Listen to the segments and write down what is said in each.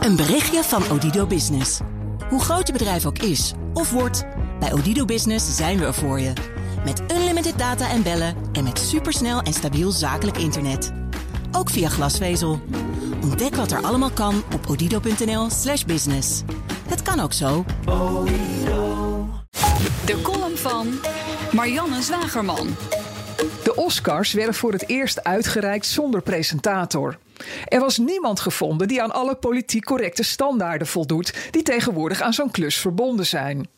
Een berichtje van Odido Business. Hoe groot je bedrijf ook is of wordt, bij Odido Business zijn we er voor je. Met unlimited data en bellen en met supersnel en stabiel zakelijk internet. Ook via glasvezel. Ontdek wat er allemaal kan op odido.nl/slash business. Het kan ook zo. De column van Marianne Zwagerman. De Oscars werden voor het eerst uitgereikt zonder presentator. Er was niemand gevonden die aan alle politiek correcte standaarden voldoet die tegenwoordig aan zo'n klus verbonden zijn.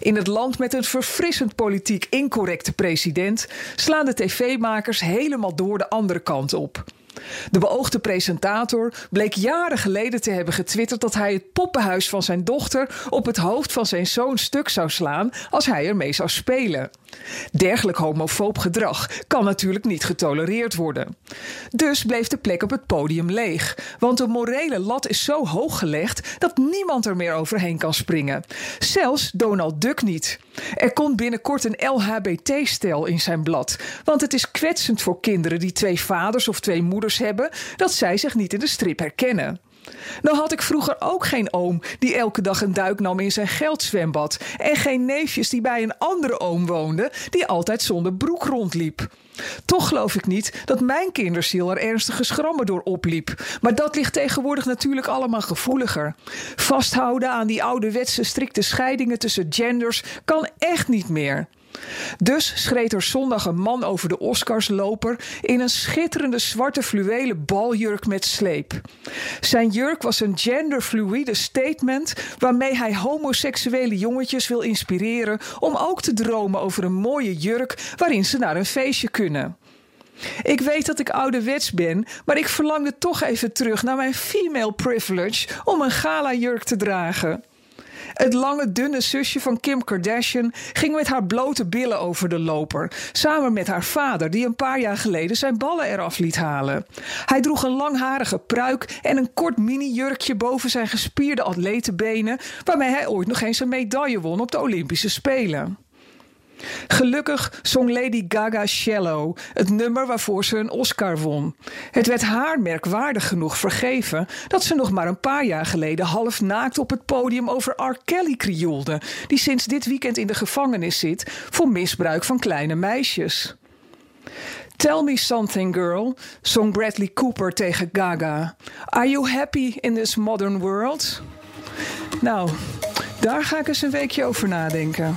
In het land met een verfrissend politiek incorrecte president slaan de tv-makers helemaal door de andere kant op. De beoogde presentator bleek jaren geleden te hebben getwitterd dat hij het poppenhuis van zijn dochter op het hoofd van zijn zoon stuk zou slaan als hij ermee zou spelen. Dergelijk homofoob gedrag kan natuurlijk niet getolereerd worden. Dus bleef de plek op het podium leeg, want de morele lat is zo hoog gelegd dat niemand er meer overheen kan springen. Zelfs Donald Duck niet. Er komt binnenkort een LHBT-stel in zijn blad, want het is kwetsend voor kinderen die twee vaders of twee moeders hebben dat zij zich niet in de strip herkennen. Nou had ik vroeger ook geen oom die elke dag een duik nam in zijn geldzwembad. En geen neefjes die bij een andere oom woonden die altijd zonder broek rondliep. Toch geloof ik niet dat mijn kinderziel er ernstige schrammen door opliep. Maar dat ligt tegenwoordig natuurlijk allemaal gevoeliger. Vasthouden aan die ouderwetse strikte scheidingen tussen genders kan echt niet meer. Dus schreed er zondag een man over de Oscarsloper in een schitterende zwarte fluwelen baljurk met sleep. Zijn jurk was een genderfluïde statement waarmee hij homoseksuele jongetjes wil inspireren om ook te dromen over een mooie jurk waarin ze naar een feestje kunnen. Ik weet dat ik ouderwets ben, maar ik verlangde toch even terug naar mijn female privilege om een gala jurk te dragen. Het lange, dunne zusje van Kim Kardashian ging met haar blote billen over de loper. Samen met haar vader, die een paar jaar geleden zijn ballen eraf liet halen. Hij droeg een langharige pruik en een kort mini-jurkje boven zijn gespierde atletenbenen, waarmee hij ooit nog eens een medaille won op de Olympische Spelen. Gelukkig zong Lady Gaga Shallow, het nummer waarvoor ze een Oscar won. Het werd haar merkwaardig genoeg vergeven dat ze nog maar een paar jaar geleden half naakt op het podium over R. Kelly krioelde, die sinds dit weekend in de gevangenis zit voor misbruik van kleine meisjes. Tell me something, girl, zong Bradley Cooper tegen Gaga. Are you happy in this modern world? Nou, daar ga ik eens een weekje over nadenken.